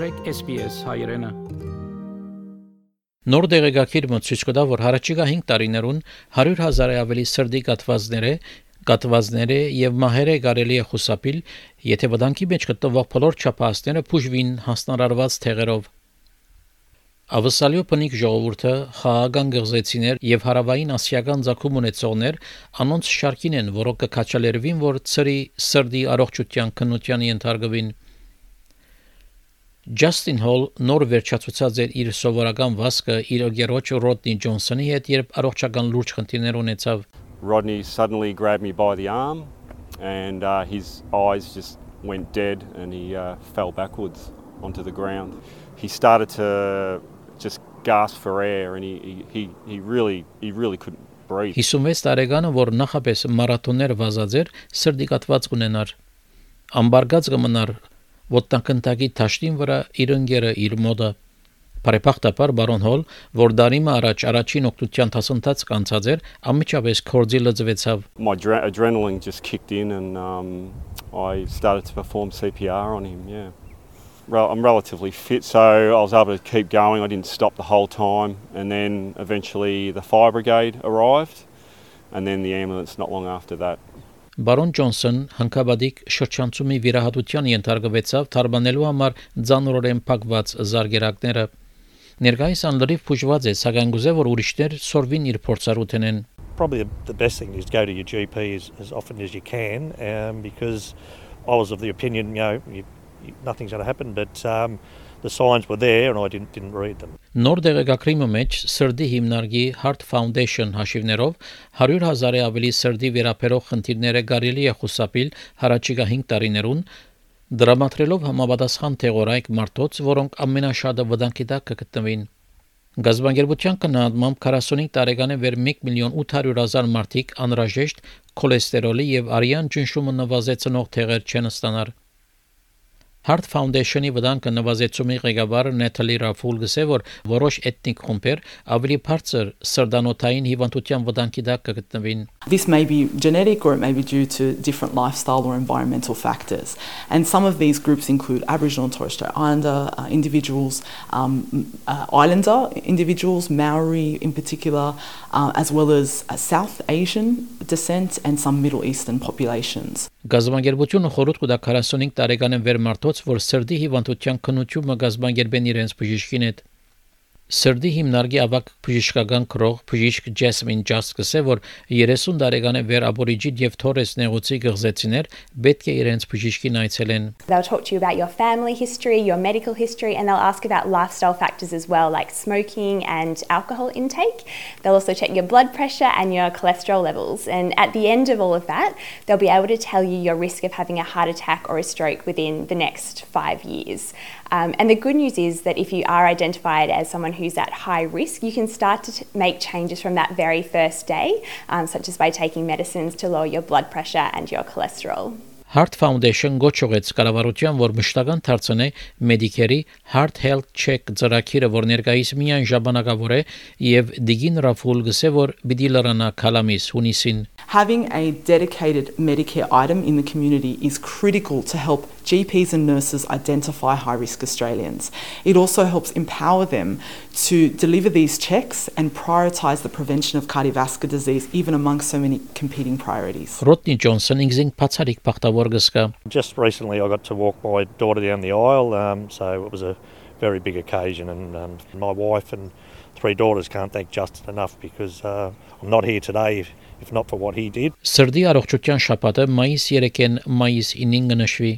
մտրեք SPS հայրենը Նոր դեղեկագիրը ցույց կտա, որ հարաճիգա 5 տարիներուն 100.000-ը ավելի սրդի կատվածները կատվածները եւ մահերը կարելի է խուսափիլ, եթե վտանգի մեջ գտնվող բոլոր չափահասները փուժվին հասնարարված թեղերով։ Ավսալիո փնիկ ժողովուրդը խաղաղան գղզեցիներ եւ հարավային ասիական ցակում ունեցողներ անոնց շարքին են, որոնք կքաչալերվին, որ ծրի սրդի առողջության քննության ենթարկվին։ Ջասթին Հոլ նոր վերջացուցած էր իր սովորական վասկը իր գերոջ Ռոդնի Ջոնսոնի հետ, երբ առողջական լուրջ խնդիրներ ունեցավ։ Rodney suddenly grabbed me by the arm and uh, his eyes just went dead and he uh, fell backwards onto the ground. He started to just gasp for air and he, he, he, really, he really couldn't breathe. 56 տարեկանը, որ նախապես մարաթոններ վազած էր, սրտի կատված կունենար։ Ամբարգած կմնար ոտնակնտակի թաշտին վրա իր ընկերը իր մոդը Բարեփոխտաբար բարոն Հոլ, որ դարիմը առաջ առաջին օգնության դասընթաց կանցած էր, ամիջապես կորձի լծվեցավ։ My adrenaline just kicked in and um I started to perform CPR on him, yeah. Well, I'm relatively fit, so I was able to keep going. I didn't stop the whole time, and then eventually the fire brigade arrived, and then the ambulance not long after that. Բարոն Ջոնսոն հնկաբադիկ շրջանցումի վիրահատության ենթարկվեցավ թարմանելու համար ցանրորեն փակված զարգերակները։ Ներկայիս անլրիվ փուժված է, սակայն գուզե որ ուրիշներ սորվին իր փորձառութենեն։ Probably the best thing is go to your GP as, as often as you can um, because I was of the opinion, you know, you, nothing's going to happen, but um, the signs were there and I didn't didn't read them. Նոր դեղեկագրի մեջ սրդի հիմնարկի Heart Foundation հաշիվներով 100.000-ը ավելի սրդի վերապերող խնդիրները կարելի է խուսափել հարաճիգա 5 տարիներուն դրամատրելով համապատասխան թեղորայք մարդոց, որոնք ամենաշատը վտանգի տակ կգտնվին։ Գազբանգերության կնահատմամբ 45 տարեկան է վեր 1 միլիոն 800 հազար մարդիկ անհրաժեշտ քոլեստերոլի եւ արյան ճնշումը նվազեցնող թեղեր չեն ստանալ։ Heart Foundation-ի վտանգը նվազեցումի ղեկավար Նեթալի Ռաֆուլ գսե որ որոշ էթնիկ խմբեր ավելի բարձր սրդանոթային հիվանդության վտանգի տակ կգտնվին This may be genetic or it may be due to different lifestyle or environmental factors. And some of these groups include Aboriginal and Torres Strait Islander uh, individuals um, uh, Islander individuals Maori in particular uh, as well as uh, South Asian descent and some Middle Eastern populations. Գազբանգերությունը խորհուրդ կտա 45 տարեկան են վեր մարդոց, որ սրդի հիվանդության քննությունը գազբանգերբեն իրենց բժիշկին հետ Սրդի հիմնարկի ավակ բժշկական քրող բժիշկ Ջեսմին Ջասկսը որ 30 տարեկան է վեր աբորիջիդ եւ Թորես նեղուցի գղզեցիներ պետք է իրենց բժիշկին այցելեն They'll talk to you about your family history, your medical history and they'll ask about lifestyle factors as well like smoking and alcohol intake. They'll also check your blood pressure and your cholesterol levels and at the end of all of that they'll be able to tell you your risk of having a heart attack or a stroke within the next 5 years. Um, and the good news is that if you are identified as someone who's at high risk, you can start to make changes from that very first day, um, such as by taking medicines to lower your blood pressure and your cholesterol. Heart Foundation գոչողեց կառավարության, որ մշտական դարձնե Medicare-ի Heart Health Check ծրագիրը, որ ներկայիս միայն ժամանակավոր է, եւ Digin Raful գսե, որ պիտի լրանա կալամիս հունիսին having a dedicated Medicare item in the community is critical to help GPs and nurses identify high risk Australians. It also helps empower them to deliver these checks and prioritise the prevention of cardiovascular disease, even among so many competing priorities. Rodney Johnson Just recently, I got to walk my daughter down the aisle, um, so it was a very big occasion and um, my wife and three daughters can't thank Justin enough because uh, I'm not here today if, if not for what he did. Սրդի առողջության շաբաթը մայիս 3-ին մայիս 9-ին կնշվի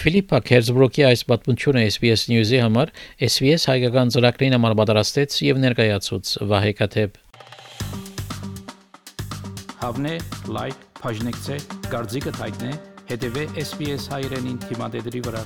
Ֆիլիպա Քերզբրոկի այս պատմությունը SBS News-ի համար SBS հայկական ծրագրին համար պատրաստեց եւ ներկայացուց Վահե Կաթեփ Հավնե լայք բաժնեկցե դարձիկը թայտնե հետեւե SBS հայրենին թիմադեդի վրա